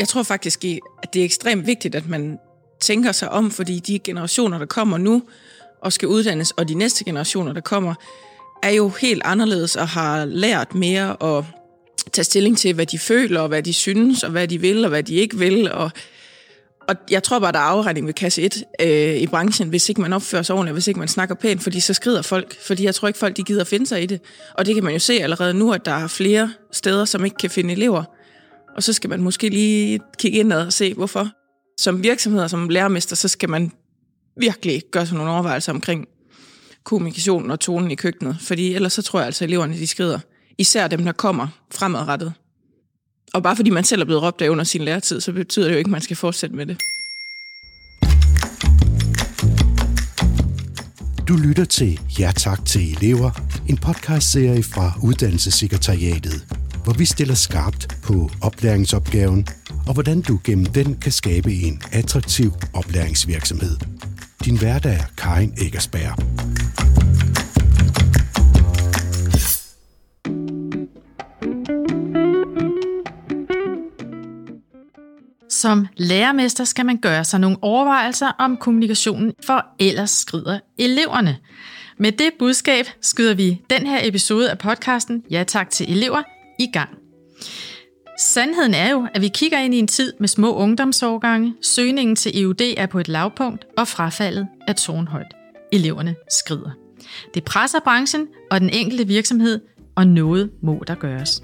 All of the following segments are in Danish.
jeg tror faktisk, at det er ekstremt vigtigt, at man tænker sig om, fordi de generationer, der kommer nu og skal uddannes, og de næste generationer, der kommer, er jo helt anderledes og har lært mere at tage stilling til, hvad de føler, og hvad de synes, og hvad de vil, og hvad de ikke vil. Og, og jeg tror bare, der er afregning ved kasse 1 øh, i branchen, hvis ikke man opfører sig ordentligt, hvis ikke man snakker pænt, fordi så skrider folk. Fordi jeg tror ikke, folk de gider finde sig i det. Og det kan man jo se allerede nu, at der er flere steder, som ikke kan finde elever. Og så skal man måske lige kigge ind og se, hvorfor. Som virksomhed og som lærermester, så skal man virkelig gøre sig nogle overvejelser omkring kommunikationen og tonen i køkkenet. Fordi ellers så tror jeg altså, at eleverne de skrider. Især dem, der kommer fremadrettet. Og bare fordi man selv er blevet råbt af under sin læretid, så betyder det jo ikke, at man skal fortsætte med det. Du lytter til Ja tak til elever, en podcastserie fra Uddannelsessekretariatet, hvor vi stiller skarpt på oplæringsopgaven og hvordan du gennem den kan skabe en attraktiv oplæringsvirksomhed. Din hverdag er Karin Eggersberg. Som lærermester skal man gøre sig nogle overvejelser om kommunikationen, for ellers skrider eleverne. Med det budskab skyder vi den her episode af podcasten Ja tak til elever i gang. Sandheden er jo, at vi kigger ind i en tid med små ungdomsårgange, søgningen til EUD er på et lavpunkt, og frafaldet er tårnhøjt. Eleverne skrider. Det presser branchen og den enkelte virksomhed, og noget må der gøres.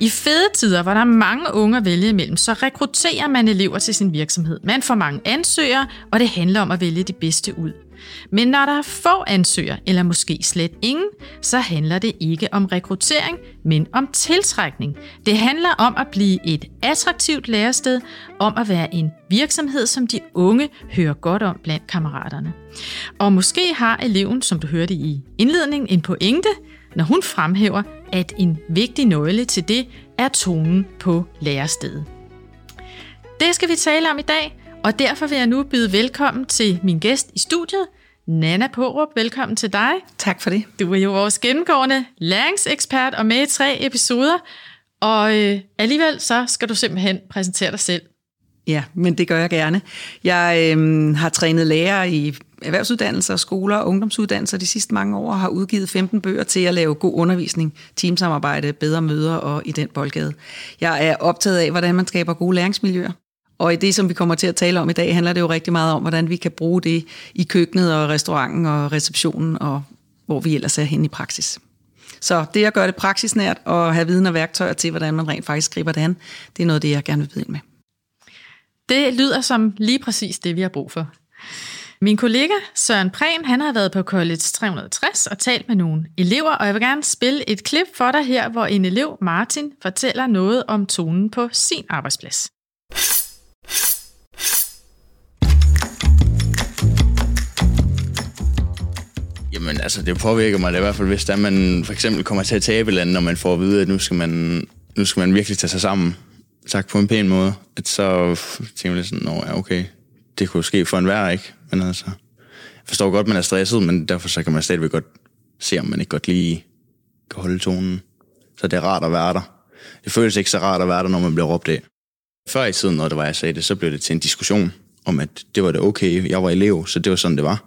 I fede tider, hvor der er mange unge at vælge imellem, så rekrutterer man elever til sin virksomhed. Man får mange ansøgere, og det handler om at vælge de bedste ud. Men når der er få ansøgere, eller måske slet ingen, så handler det ikke om rekruttering, men om tiltrækning. Det handler om at blive et attraktivt lærested, om at være en virksomhed, som de unge hører godt om blandt kammeraterne. Og måske har eleven, som du hørte i indledningen, en pointe, når hun fremhæver, at en vigtig nøgle til det er tonen på lærestedet. Det skal vi tale om i dag, og derfor vil jeg nu byde velkommen til min gæst i studiet, Nana Porup. Velkommen til dig. Tak for det. Du er jo vores gennemgående læringsekspert og med i tre episoder, og øh, alligevel så skal du simpelthen præsentere dig selv. Ja, men det gør jeg gerne. Jeg øh, har trænet lærere i erhvervsuddannelser, skoler og ungdomsuddannelser de sidste mange år, og har udgivet 15 bøger til at lave god undervisning, teamsamarbejde, bedre møder og i den boldgade. Jeg er optaget af, hvordan man skaber gode læringsmiljøer. Og i det, som vi kommer til at tale om i dag, handler det jo rigtig meget om, hvordan vi kan bruge det i køkkenet og restauranten og receptionen, og hvor vi ellers er hen i praksis. Så det at gøre det praksisnært og have viden og værktøjer til, hvordan man rent faktisk griber det an, det er noget det, jeg gerne vil byde med. Det lyder som lige præcis det, vi har brug for. Min kollega Søren Prehn, han har været på College 360 og talt med nogle elever, og jeg vil gerne spille et klip for dig her, hvor en elev, Martin, fortæller noget om tonen på sin arbejdsplads. Men altså, det påvirker mig det i hvert fald, hvis der man for eksempel kommer til at tabe eller andet, når man får at vide, at nu skal man, nu skal man virkelig tage sig sammen, sagt på en pæn måde, at så tænker man lidt sådan, ja, okay, det kunne ske for enhver, ikke? Men altså, jeg forstår godt, man er stresset, men derfor så kan man stadigvæk godt se, om man ikke godt lige kan holde tonen. Så det er rart at være der. Det føles ikke så rart at være der, når man bliver råbt af. Før i tiden, når det var, jeg sagde det, så blev det til en diskussion om, at det var det okay. Jeg var elev, så det var sådan, det var.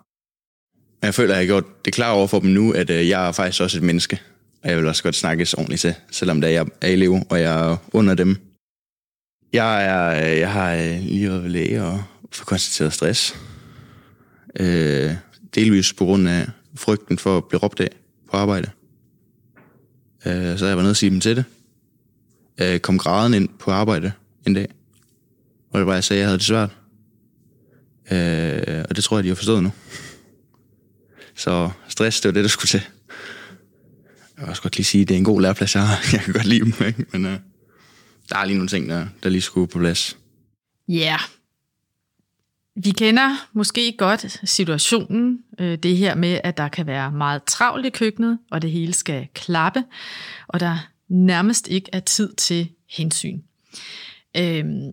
Jeg føler, at jeg har gjort det klar over for dem nu, at øh, jeg er faktisk også et menneske. Og jeg vil også godt snakkes ordentligt til, selvom det er, jeg er elev, og jeg er under dem. Jeg, er, øh, jeg har øh, lige været ved læge og få konstateret stress. Øh, delvis på grund af frygten for at blive råbt af på arbejde. Øh, så jeg var nede og sige dem til det. Øh, kom graden ind på arbejde en dag. Og det var, jeg sagde, at jeg havde det svært. Øh, og det tror jeg, de har forstået nu. Så stress, det var det, der skulle til. Jeg vil også godt lige sige, at det er en god læreplads, jeg har. Jeg kan godt lide dem, ikke? men uh, der er lige nogle ting, der, der lige skulle på plads. Ja, yeah. Vi kender måske godt situationen, øh, det her med, at der kan være meget travlt i køkkenet, og det hele skal klappe, og der nærmest ikke er tid til hensyn. Øhm,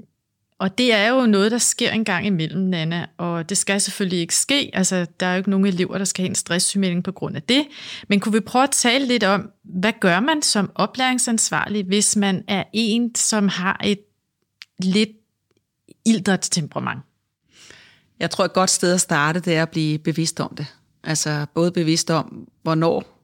og det er jo noget, der sker en gang imellem, Nana, og det skal selvfølgelig ikke ske. Altså, der er jo ikke nogen elever, der skal have en stresssygemelding på grund af det. Men kunne vi prøve at tale lidt om, hvad gør man som oplæringsansvarlig, hvis man er en, som har et lidt ildert temperament? Jeg tror, et godt sted at starte, det er at blive bevidst om det. Altså både bevidst om, hvornår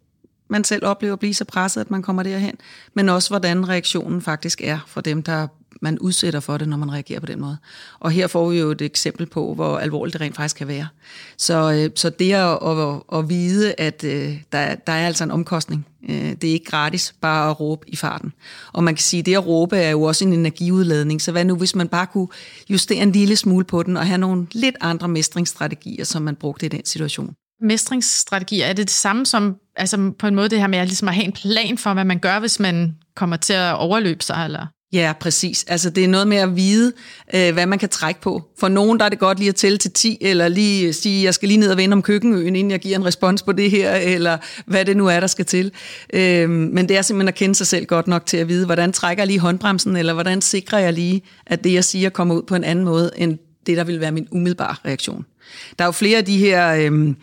man selv oplever at blive så presset, at man kommer derhen, men også hvordan reaktionen faktisk er for dem, der man udsætter for det, når man reagerer på den måde. Og her får vi jo et eksempel på, hvor alvorligt det rent faktisk kan være. Så, øh, så det at, at, at vide, at øh, der, der er altså en omkostning. Øh, det er ikke gratis bare at råbe i farten. Og man kan sige, at det at råbe er jo også en energiudladning. Så hvad nu, hvis man bare kunne justere en lille smule på den, og have nogle lidt andre mestringsstrategier, som man brugte i den situation? mestringsstrategier, er det det samme som altså på en måde det her med at, ligesom at have en plan for, hvad man gør, hvis man kommer til at overløbe sig? Eller? Ja, præcis. Altså det er noget med at vide, øh, hvad man kan trække på. For nogen der er det godt lige at tælle til 10, eller lige sige, jeg skal lige ned og vende om køkkenøen, inden jeg giver en respons på det her, eller hvad det nu er, der skal til. Øh, men det er simpelthen at kende sig selv godt nok til at vide, hvordan trækker jeg lige håndbremsen, eller hvordan sikrer jeg lige, at det jeg siger kommer ud på en anden måde, end det der vil være min umiddelbare reaktion. Der er jo flere af de her øh,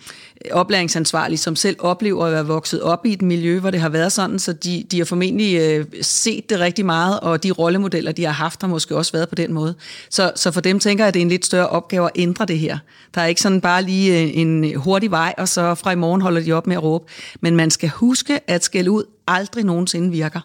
oplæringsansvarlige, som selv oplever at være vokset op i et miljø, hvor det har været sådan, så de, de har formentlig øh, set det rigtig meget, og de rollemodeller, de har haft, har måske også været på den måde. Så, så for dem tænker jeg, at det er en lidt større opgave at ændre det her. Der er ikke sådan bare lige øh, en hurtig vej, og så fra i morgen holder de op med at råbe. Men man skal huske, at skæld ud aldrig nogensinde virker.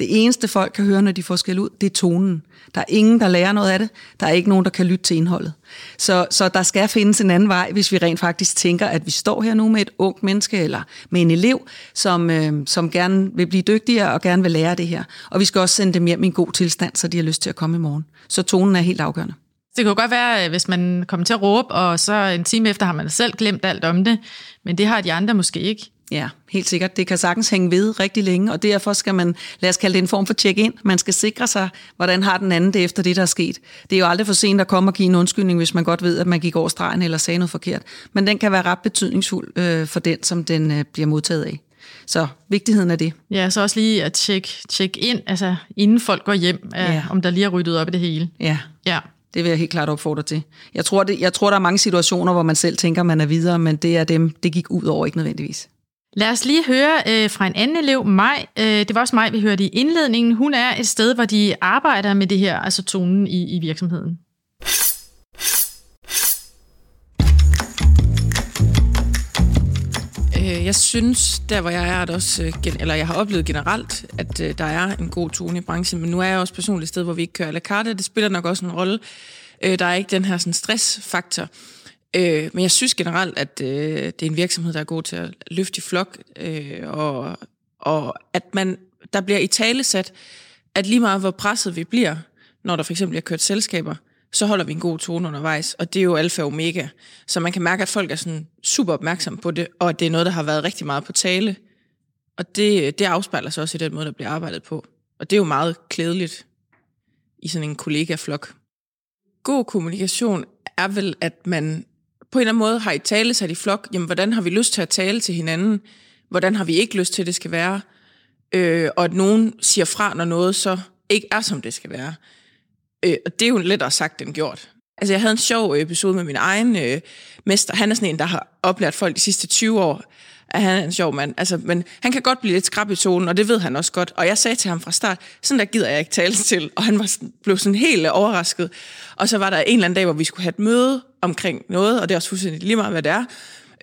Det eneste folk kan høre, når de får skæld ud, det er tonen. Der er ingen, der lærer noget af det. Der er ikke nogen, der kan lytte til indholdet. Så, så der skal findes en anden vej, hvis vi rent faktisk tænker, at vi står her nu med et ungt menneske eller med en elev, som, øh, som gerne vil blive dygtigere og gerne vil lære det her. Og vi skal også sende dem hjem i en god tilstand, så de har lyst til at komme i morgen. Så tonen er helt afgørende. Det kan jo godt være, øh, hvis man kommer til at råbe, og så en time efter har man selv glemt alt om det, men det har de andre måske ikke. Ja, helt sikkert. Det kan sagtens hænge ved rigtig længe, og derfor skal man, lad os kalde det en form for check-in. Man skal sikre sig, hvordan har den anden det efter det, der er sket. Det er jo aldrig for sent at komme og give en undskyldning, hvis man godt ved, at man gik over stregen eller sagde noget forkert. Men den kan være ret betydningsfuld øh, for den, som den øh, bliver modtaget af. Så vigtigheden af det. Ja, så også lige at tjekke check ind, altså inden folk går hjem, øh, ja. om der lige er ryddet op i det hele. Ja. ja. Det vil jeg helt klart opfordre til. Jeg tror, det, jeg tror, der er mange situationer, hvor man selv tænker, man er videre, men det er dem, det gik ud over, ikke nødvendigvis. Lad os lige høre øh, fra en anden elev, Maj. Øh, det var også mig, vi hørte i indledningen. Hun er et sted, hvor de arbejder med det her, altså tonen i, i virksomheden. Øh, jeg synes, der hvor jeg er, at også, øh, eller jeg har oplevet generelt, at øh, der er en god tone i branchen, men nu er jeg også personligt et sted, hvor vi ikke kører à la carte. Det spiller nok også en rolle. Der er ikke den her sådan, stressfaktor. Øh, men jeg synes generelt, at øh, det er en virksomhed, der er god til at løfte i flok, øh, og, og at man, der bliver i tale sat, at lige meget hvor presset vi bliver, når der for eksempel er kørt selskaber, så holder vi en god tone undervejs, og det er jo alfa og omega. Så man kan mærke, at folk er sådan super opmærksomme på det, og at det er noget, der har været rigtig meget på tale. Og det, det afspejler sig også i den måde, der bliver arbejdet på. Og det er jo meget klædeligt i sådan en kollega-flok. God kommunikation er vel, at man på en eller anden måde har I tale sat i flok, jamen hvordan har vi lyst til at tale til hinanden? Hvordan har vi ikke lyst til, at det skal være? Øh, og at nogen siger fra, når noget så ikke er, som det skal være. Øh, og det er jo lettere sagt end gjort. Altså, jeg havde en sjov episode med min egen øh, mester. Han er sådan en, der har oplært folk de sidste 20 år at han er en sjov mand. Altså, men han kan godt blive lidt skrab i tonen, og det ved han også godt. Og jeg sagde til ham fra start, sådan der gider jeg ikke tale til. Og han var sådan, blev sådan helt overrasket. Og så var der en eller anden dag, hvor vi skulle have et møde omkring noget, og det er også fuldstændig lige meget, hvad det er.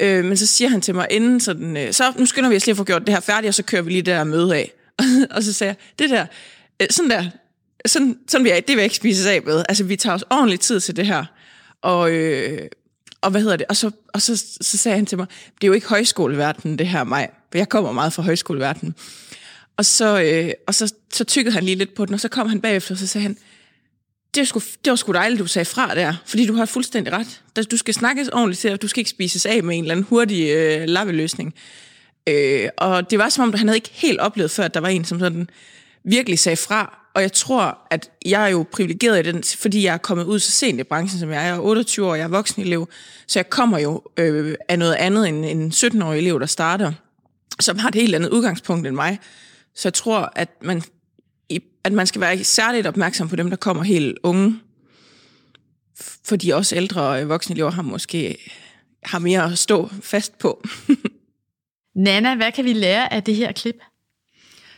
Øh, men så siger han til mig inden sådan, øh, så nu skynder vi os lige at få gjort det her færdigt, og så kører vi lige det der møde af. og så sagde jeg, det der, øh, sådan der, sådan, sådan vi er, det vil jeg ikke spise af med. Altså, vi tager os ordentlig tid til det her. Og, øh, og hvad hedder det? Og så, og så, så sagde han til mig, det er jo ikke højskoleverdenen, det her mig. For jeg kommer meget fra højskoleverdenen. Og så, øh, og så, så tykkede han lige lidt på den, og så kom han bagefter, og så sagde han, det var, sgu, det var sgu dejligt, du sagde fra der, fordi du har fuldstændig ret. Du skal snakkes ordentligt til, og du skal ikke spises af med en eller anden hurtig øh, lappeløsning. Øh, og det var som om, han havde ikke helt oplevet før, at der var en, som sådan virkelig sagde fra, og jeg tror, at jeg er jo privilegeret i den, fordi jeg er kommet ud så sent i branchen, som jeg er. Jeg er 28 år, jeg er voksen elev, så jeg kommer jo øh, af noget andet end en 17-årig elev, der starter, som har et helt andet udgangspunkt end mig. Så jeg tror, at man, at man skal være særligt opmærksom på dem, der kommer helt unge, fordi også ældre øh, voksne elever har måske har mere at stå fast på. Nana, hvad kan vi lære af det her klip?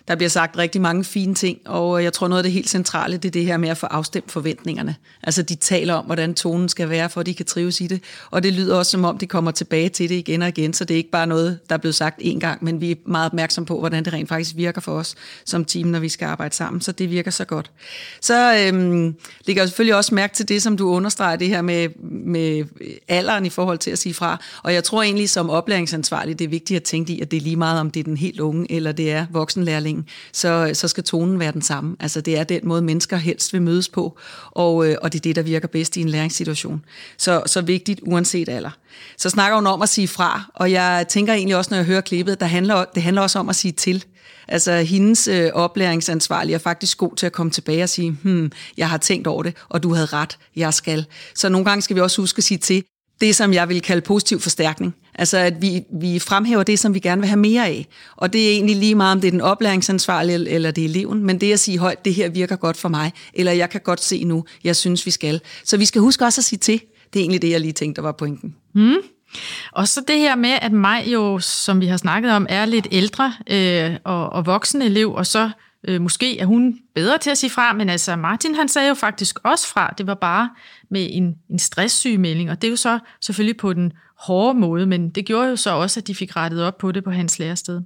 Der bliver sagt rigtig mange fine ting, og øh, jeg tror noget af det helt centrale, det er det her med at få afstemt forventningerne. Altså de taler om, hvordan tonen skal være, for at de kan trives i det. Og det lyder også som om, de kommer tilbage til det igen og igen, så det er ikke bare noget, der er blevet sagt én gang, men vi er meget opmærksom på, hvordan det rent faktisk virker for os som team, når vi skal arbejde sammen. Så det virker så godt. Så øhm, ligger jeg selvfølgelig også mærke til det, som du understreger, det her med, med alderen i forhold til at sige fra. Og jeg tror egentlig som oplæringsansvarlig, det er vigtigt at tænke i, at det er lige meget, om det er den helt unge, eller det er voksenlærlingen, så, så skal tonen være den samme. Altså det er den måde, mennesker helst vil mødes på, og, øh, og det er det, der virker bedst i en læringssituation. Så, så vigtigt, uanset alder. Så snakker hun om at sige fra, og jeg tænker egentlig også, når jeg hører klippet, der handler, det handler også om at sige til. Altså hendes øh, oplæringsansvarlige er faktisk god til at komme tilbage og sige, hmm, jeg har tænkt over det, og du havde ret, jeg skal. Så nogle gange skal vi også huske at sige til, det, som jeg vil kalde positiv forstærkning. Altså at vi, vi fremhæver det, som vi gerne vil have mere af. Og det er egentlig lige meget, om det er den oplæringsansvarlige eller det er eleven, men det at sige højt, det her virker godt for mig, eller jeg kan godt se nu, jeg synes, vi skal. Så vi skal huske også at sige til. Det er egentlig det, jeg lige tænkte, der var pointen. Mm. Og så det her med, at mig jo, som vi har snakket om, er lidt ældre øh, og, og voksen elev, og så øh, måske er hun bedre til at sige fra, men altså Martin han sagde jo faktisk også fra, det var bare med en, en stresssygemelding, og det er jo så selvfølgelig på den hårde måde, men det gjorde jo så også, at de fik rettet op på det på hans lærested.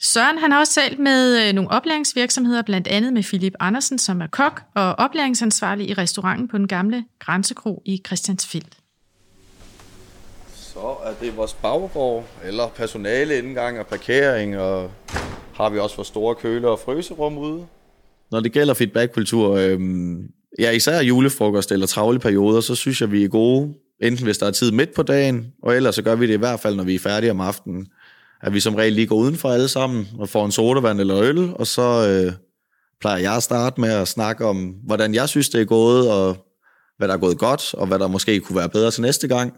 Søren han har også talt med øh, nogle oplæringsvirksomheder, blandt andet med Philip Andersen, som er kok og oplæringsansvarlig i restauranten på den gamle Grænsekro i Christiansfeld. Så er det vores baggård, eller personale indgang og parkering, og har vi også for store køler og fryserum ude. Når det gælder feedbackkultur, øh, ja, især julefrokost eller travle perioder, så synes jeg, vi er gode, enten hvis der er tid midt på dagen, og ellers så gør vi det i hvert fald, når vi er færdige om aftenen. At vi som regel lige går udenfor alle sammen og får en sodavand eller øl, og så øh, plejer jeg at starte med at snakke om, hvordan jeg synes, det er gået, og hvad der er gået godt, og hvad der måske kunne være bedre til næste gang.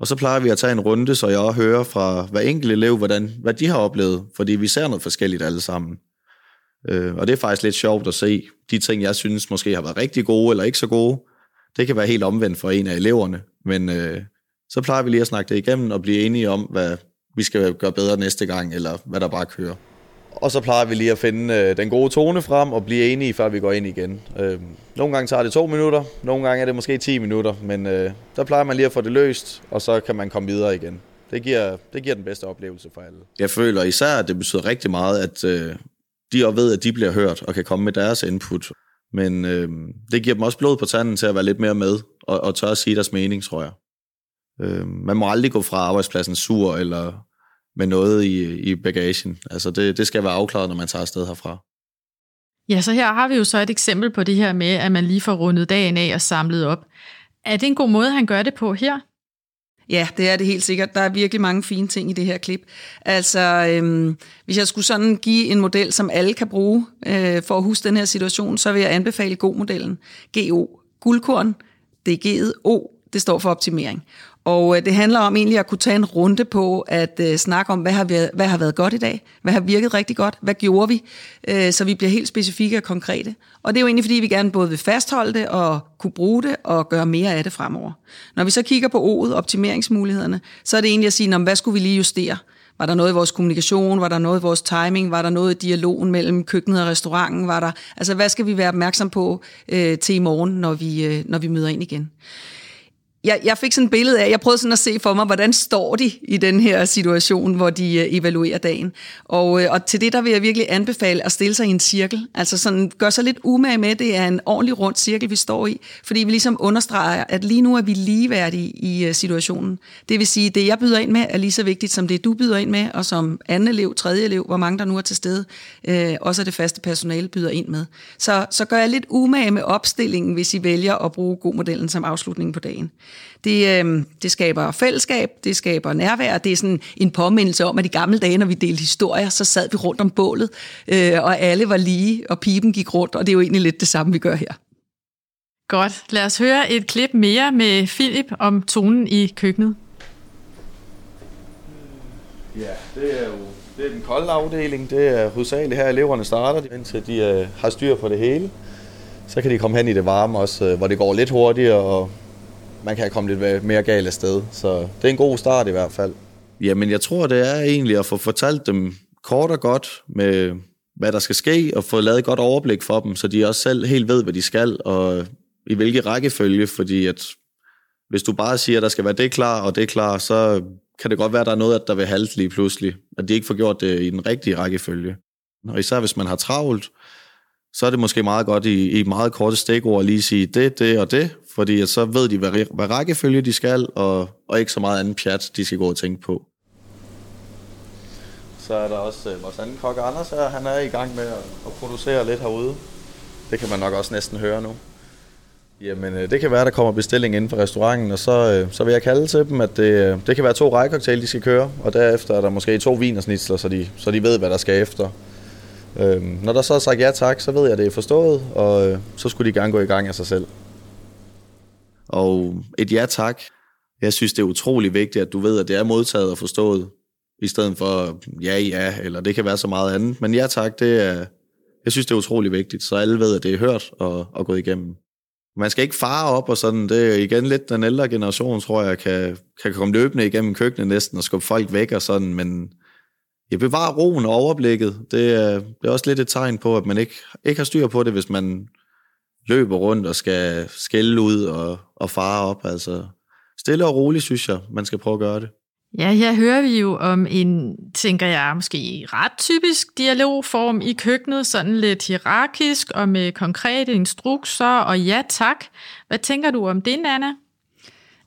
Og så plejer vi at tage en runde, så jeg også hører fra hver enkelt elev, hvordan, hvad de har oplevet, fordi vi ser noget forskelligt alle sammen. Øh, og det er faktisk lidt sjovt at se de ting, jeg synes måske har været rigtig gode eller ikke så gode. Det kan være helt omvendt for en af eleverne, men øh, så plejer vi lige at snakke det igennem og blive enige om, hvad vi skal gøre bedre næste gang, eller hvad der bare kører. Og så plejer vi lige at finde øh, den gode tone frem og blive enige, før vi går ind igen. Øh, nogle gange tager det to minutter, nogle gange er det måske 10 minutter, men øh, der plejer man lige at få det løst, og så kan man komme videre igen. Det giver, det giver den bedste oplevelse for alle. Jeg føler især, at det betyder rigtig meget, at øh, de også ved, at de bliver hørt og kan komme med deres input. Men øh, det giver dem også blod på tanden til at være lidt mere med og, og tør at sige deres mening, tror jeg. Øh, man må aldrig gå fra arbejdspladsen sur eller med noget i, i bagagen. Altså det, det skal være afklaret, når man tager afsted herfra. Ja, så her har vi jo så et eksempel på det her med, at man lige får rundet dagen af og samlet op. Er det en god måde, han gør det på her? Ja, det er det helt sikkert. Der er virkelig mange fine ting i det her klip. Altså, øhm, hvis jeg skulle sådan give en model, som alle kan bruge øh, for at huske den her situation, så vil jeg anbefale GO-modellen. GO, guldkorn, det er G'et, O, det står for optimering. Og øh, det handler om egentlig at kunne tage en runde på at øh, snakke om, hvad har, været, hvad har været godt i dag, hvad har virket rigtig godt, hvad gjorde vi, øh, så vi bliver helt specifikke og konkrete. Og det er jo egentlig, fordi vi gerne både vil fastholde det og kunne bruge det og gøre mere af det fremover. Når vi så kigger på O'et, optimeringsmulighederne, så er det egentlig at sige, hvad skulle vi lige justere? Var der noget i vores kommunikation? Var der noget i vores timing? Var der noget i dialogen mellem køkkenet og restauranten? Var der, altså, hvad skal vi være opmærksom på øh, til i morgen, når vi, øh, når vi møder ind igen? Jeg, jeg fik sådan et billede af, jeg prøvede sådan at se for mig, hvordan står de i den her situation, hvor de øh, evaluerer dagen. Og, øh, og til det, der vil jeg virkelig anbefale at stille sig i en cirkel. Altså sådan, gør sig lidt umage med, det er en ordentlig rund cirkel, vi står i. Fordi vi ligesom understreger, at lige nu er vi ligeværdige i øh, situationen. Det vil sige, det jeg byder ind med, er lige så vigtigt som det, du byder ind med, og som anden elev, tredje elev, hvor mange der nu er til stede, øh, også det faste personale byder ind med. Så, så gør jeg lidt umage med opstillingen, hvis I vælger at bruge god modellen som afslutning på dagen. Det, øh, det skaber fællesskab, det skaber nærvær, det er sådan en påmindelse om, at i gamle dage, når vi delte historier, så sad vi rundt om bålet, øh, og alle var lige, og pipen gik rundt, og det er jo egentlig lidt det samme, vi gør her. Godt. Lad os høre et klip mere med Philip om tonen i køkkenet. Ja, det er jo det er den kolde afdeling. Det er hovedsageligt her, eleverne starter, indtil de øh, har styr på det hele. Så kan de komme hen i det varme også, øh, hvor det går lidt hurtigere, og man kan komme lidt mere galt af sted. Så det er en god start i hvert fald. Jamen, jeg tror, det er egentlig at få fortalt dem kort og godt med hvad der skal ske, og få lavet et godt overblik for dem, så de også selv helt ved, hvad de skal, og i hvilke rækkefølge, fordi at hvis du bare siger, at der skal være det klar og det klar, så kan det godt være, at der er noget, der vil halte lige pludselig, at de ikke får gjort det i den rigtige rækkefølge. Og især hvis man har travlt, så er det måske meget godt i, i meget korte stikord at lige sige det, det og det, fordi så ved de, hvad, hvad rækkefølge de skal, og, og ikke så meget anden pjat, de skal gå og tænke på. Så er der også øh, vores anden kok, Anders, her. han er i gang med at, at producere lidt herude. Det kan man nok også næsten høre nu. Jamen, øh, det kan være, der kommer bestilling inden for restauranten, og så, øh, så vil jeg kalde til dem, at det, øh, det kan være to rækkecocktail, de skal køre, og derefter er der måske to vinersnitsler, så de, så de ved, hvad der skal efter. Øhm, når der så er sagt ja tak, så ved jeg, at det er forstået, og øh, så skulle de gerne gå i gang af sig selv. Og et ja tak, jeg synes, det er utrolig vigtigt, at du ved, at det er modtaget og forstået, i stedet for ja, ja, eller det kan være så meget andet. Men ja tak, det er, jeg synes, det er utrolig vigtigt, så alle ved, at det er hørt og, og gået igennem. Man skal ikke fare op og sådan, det er igen lidt den ældre generation, tror jeg, kan, kan komme løbende igennem køkkenet næsten og skubbe folk væk og sådan, men jeg bevarer roen og overblikket. Det er, det er også lidt et tegn på, at man ikke, ikke har styr på det, hvis man løber rundt og skal skælde ud og, og fare op. Altså, stille og roligt, synes jeg, man skal prøve at gøre det. Ja, her hører vi jo om en, tænker jeg, måske ret typisk dialogform i køkkenet, sådan lidt hierarkisk og med konkrete instrukser og ja tak. Hvad tænker du om det, Nana?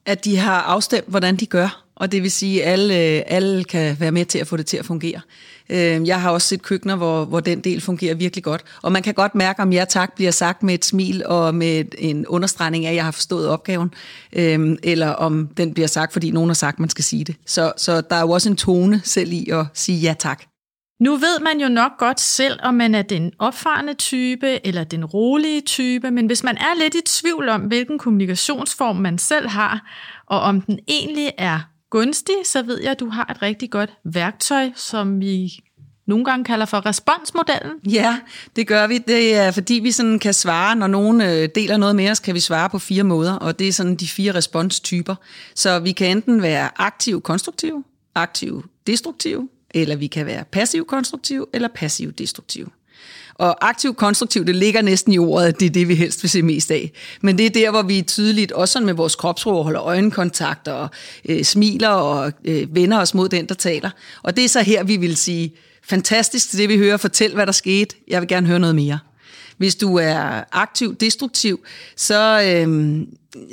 At de har afstemt, hvordan de gør og det vil sige, at alle, øh, alle kan være med til at få det til at fungere. Øh, jeg har også set køkkener, hvor, hvor den del fungerer virkelig godt. Og man kan godt mærke, om ja tak bliver sagt med et smil og med en understregning af, at jeg har forstået opgaven, øh, eller om den bliver sagt, fordi nogen har sagt, at man skal sige det. Så, så der er jo også en tone selv i at sige ja tak. Nu ved man jo nok godt selv, om man er den opfarende type eller den rolige type, men hvis man er lidt i tvivl om, hvilken kommunikationsform man selv har, og om den egentlig er gunstig, så ved jeg, at du har et rigtig godt værktøj, som vi nogle gange kalder for responsmodellen. Ja, det gør vi. Det er fordi, vi sådan kan svare, når nogen øh, deler noget med os, kan vi svare på fire måder, og det er sådan de fire responstyper. Så vi kan enten være aktiv-konstruktiv, aktiv-destruktiv, eller vi kan være passiv-konstruktiv eller passiv-destruktiv. Og aktiv konstruktiv, det ligger næsten i ordet, at det er det, vi helst vil se mest af. Men det er der, hvor vi tydeligt, også sådan med vores kropsro, holder øjenkontakt og øh, smiler og øh, vender os mod den, der taler. Og det er så her, vi vil sige, fantastisk det, vi hører, fortæl, hvad der skete. Jeg vil gerne høre noget mere. Hvis du er aktiv destruktiv, så, øh,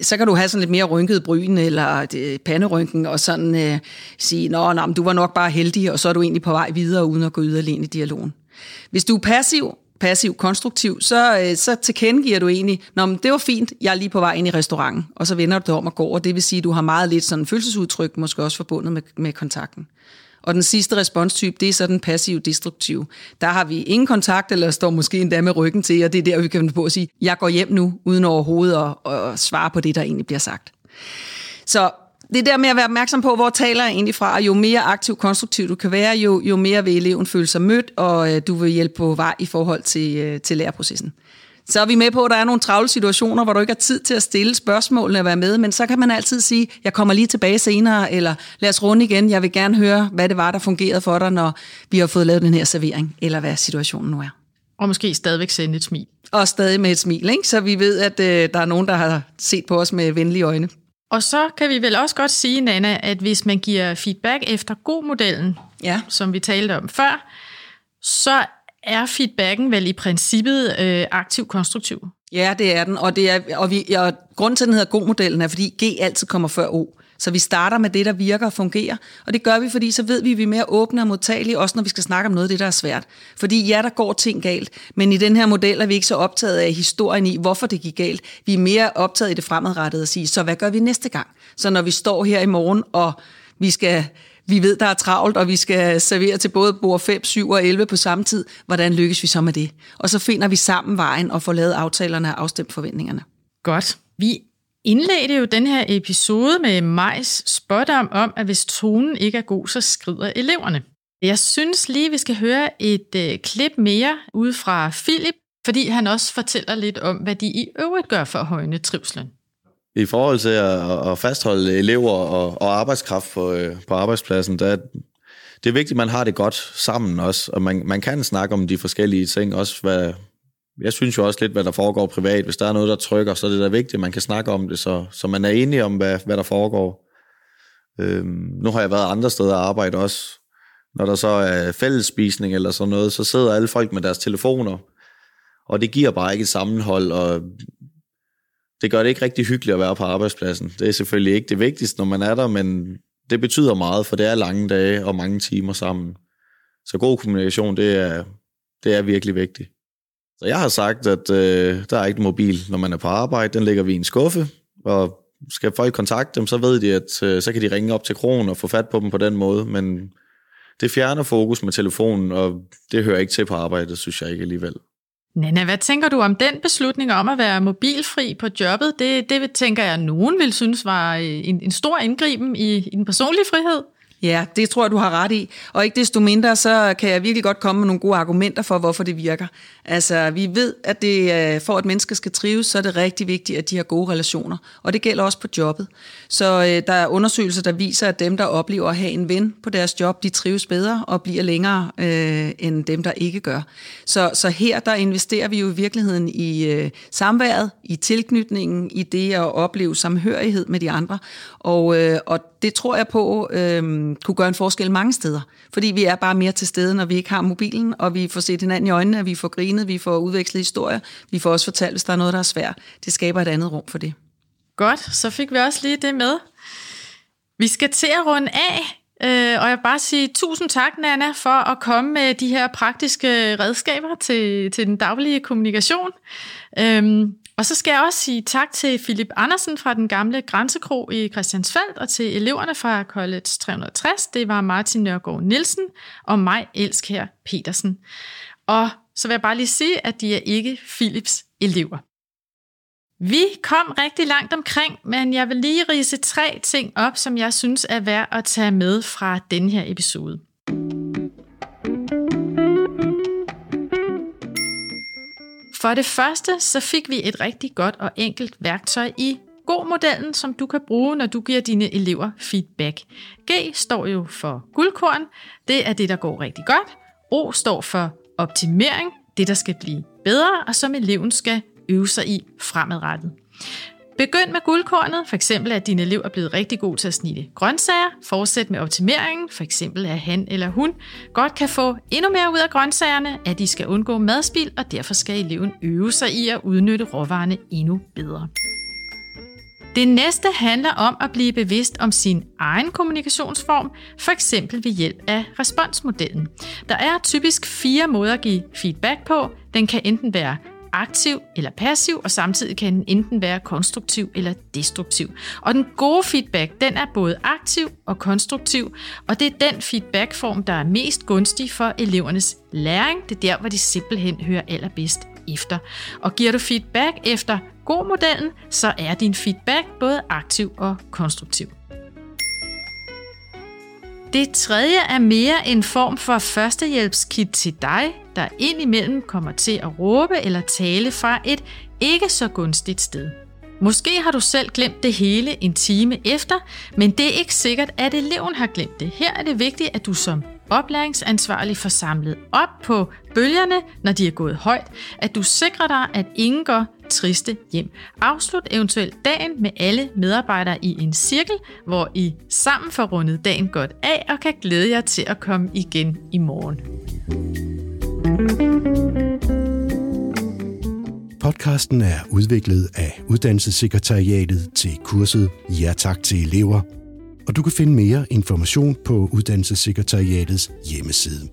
så kan du have sådan lidt mere rynket bryn eller øh, panderynken og sådan øh, sige, nå, nå, du var nok bare heldig, og så er du egentlig på vej videre uden at gå yderligere i dialogen. Hvis du er passiv, passiv konstruktiv, så, øh, så tilkendegiver du egentlig, Nå, men det var fint, jeg er lige på vej ind i restauranten, og så vender du dig om og går, og det vil sige, at du har meget lidt sådan følelsesudtryk, måske også forbundet med, med kontakten. Og den sidste responstype, det er så den passiv-destruktiv. Der har vi ingen kontakt, eller står måske endda med ryggen til, og det er der, vi kan på at sige, jeg går hjem nu, uden overhovedet at, at svare på det, der egentlig bliver sagt. Så det der med at være opmærksom på, hvor taler jeg egentlig fra, og jo mere aktiv konstruktiv du kan være, jo, jo mere vil eleven føle sig mødt, og øh, du vil hjælpe på vej i forhold til, øh, til læreprocessen. Så er vi med på, at der er nogle travle situationer, hvor du ikke har tid til at stille spørgsmålene og være med, men så kan man altid sige, jeg kommer lige tilbage senere, eller lad os runde igen, jeg vil gerne høre, hvad det var, der fungerede for dig, når vi har fået lavet den her servering, eller hvad situationen nu er. Og måske stadigvæk sende et smil. Og stadig med et smil, ikke? så vi ved, at øh, der er nogen, der har set på os med venlige øjne. Og så kan vi vel også godt sige, Nana, at hvis man giver feedback efter god modellen, ja. som vi talte om før, så er feedbacken vel i princippet øh, aktiv-konstruktiv. Ja, det er den, og, det er, og, vi, og grunden til, at den hedder god-modellen, er, fordi G altid kommer før O. Så vi starter med det, der virker og fungerer. Og det gør vi, fordi så ved vi, at vi er mere åbne og modtagelige, også når vi skal snakke om noget af det, der er svært. Fordi ja, der går ting galt, men i den her model er vi ikke så optaget af historien i, hvorfor det gik galt. Vi er mere optaget i det fremadrettede at sige, så hvad gør vi næste gang? Så når vi står her i morgen, og vi skal vi ved, der er travlt, og vi skal servere til både bord 5, 7 og 11 på samme tid. Hvordan lykkes vi så med det? Og så finder vi sammen vejen og får lavet aftalerne og afstemt forventningerne. Godt. Vi indledte jo den her episode med Majs spådom om, at hvis tonen ikke er god, så skrider eleverne. Jeg synes lige, vi skal høre et øh, klip mere ud fra Philip, fordi han også fortæller lidt om, hvad de i øvrigt gør for at højne trivslen. I forhold til at, at fastholde elever og, og arbejdskraft på, øh, på arbejdspladsen, der, det er vigtigt, at man har det godt sammen også, og man, man kan snakke om de forskellige ting, også hvad, jeg synes jo også lidt, hvad der foregår privat. Hvis der er noget, der trykker, så er det da vigtigt, at man kan snakke om det, så, så man er enig om, hvad, hvad der foregår. Øhm, nu har jeg været andre steder og arbejde også. Når der så er fællesspisning eller sådan noget, så sidder alle folk med deres telefoner, og det giver bare ikke et sammenhold, og det gør det ikke rigtig hyggeligt at være på arbejdspladsen. Det er selvfølgelig ikke det vigtigste, når man er der, men det betyder meget, for det er lange dage og mange timer sammen. Så god kommunikation, det er, det er virkelig vigtigt. Så jeg har sagt, at øh, der er ikke en mobil, når man er på arbejde. Den ligger vi i en skuffe, og skal folk kontakte dem, så ved de, at øh, så kan de ringe op til kronen og få fat på dem på den måde. Men det fjerner fokus med telefonen, og det hører ikke til på arbejdet, synes jeg ikke alligevel. Nana, hvad tænker du om den beslutning om at være mobilfri på jobbet? Det, det tænker jeg, at nogen vil synes var øh, en, en stor indgriben i, i den personlige frihed. Ja, det tror jeg, du har ret i. Og ikke desto mindre, så kan jeg virkelig godt komme med nogle gode argumenter for, hvorfor det virker. Altså, vi ved, at det, øh, for at mennesker skal trives, så er det rigtig vigtigt, at de har gode relationer. Og det gælder også på jobbet. Så øh, der er undersøgelser, der viser, at dem, der oplever at have en ven på deres job, de trives bedre og bliver længere øh, end dem, der ikke gør. Så, så her, der investerer vi jo i virkeligheden i øh, samværet, i tilknytningen, i det at opleve samhørighed med de andre. Og, øh, og det tror jeg på øh, kunne gøre en forskel mange steder. Fordi vi er bare mere til stede, når vi ikke har mobilen, og vi får set hinanden i øjnene, og vi får grinet, vi får udvekslet historier, vi får også fortalt, hvis der er noget, der er svært. Det skaber et andet rum for det. Godt, så fik vi også lige det med. Vi skal til at runde af, øh, og jeg vil bare sige tusind tak, Nana, for at komme med de her praktiske redskaber til, til den daglige kommunikation. Øhm, og så skal jeg også sige tak til Philip Andersen fra den gamle Grænsekro i Christiansfeld, og til eleverne fra College 360. Det var Martin Nørgaard Nielsen og mig, Elskær Petersen. Og så vil jeg bare lige sige, at de er ikke Philips elever. Vi kom rigtig langt omkring, men jeg vil lige rise tre ting op, som jeg synes er værd at tage med fra den her episode. For det første, så fik vi et rigtig godt og enkelt værktøj i God-modellen, som du kan bruge, når du giver dine elever feedback. G står jo for guldkorn, det er det, der går rigtig godt. O står for optimering, det der skal blive bedre, og som eleven skal øve sig i fremadrettet. Begynd med guldkornet, for eksempel at din elev er blevet rigtig god til at snitte grøntsager. Fortsæt med optimeringen, for eksempel at han eller hun godt kan få endnu mere ud af grøntsagerne, at de skal undgå madspild, og derfor skal eleven øve sig i at udnytte råvarerne endnu bedre. Det næste handler om at blive bevidst om sin egen kommunikationsform, for eksempel ved hjælp af responsmodellen. Der er typisk fire måder at give feedback på. Den kan enten være aktiv eller passiv, og samtidig kan den enten være konstruktiv eller destruktiv. Og den gode feedback, den er både aktiv og konstruktiv, og det er den feedbackform, der er mest gunstig for elevernes læring. Det er der, hvor de simpelthen hører allerbedst efter. Og giver du feedback efter god modellen, så er din feedback både aktiv og konstruktiv. Det tredje er mere en form for førstehjælpskit til dig, der indimellem kommer til at råbe eller tale fra et ikke så gunstigt sted. Måske har du selv glemt det hele en time efter, men det er ikke sikkert, at eleven har glemt det. Her er det vigtigt, at du som oplæringsansvarlig får samlet op på bølgerne, når de er gået højt, at du sikrer dig, at ingen går triste hjem. Afslut eventuelt dagen med alle medarbejdere i en cirkel, hvor I sammen får rundet dagen godt af og kan glæde jer til at komme igen i morgen. Podcasten er udviklet af Uddannelsessekretariatet til kurset Ja tak til elever, og du kan finde mere information på Uddannelsessekretariatets hjemmeside.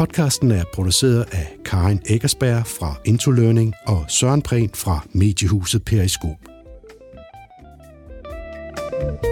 Podcasten er produceret af Karin Eggersberg fra Intolearning og Søren Prehn fra Mediehuset Periskop. thank you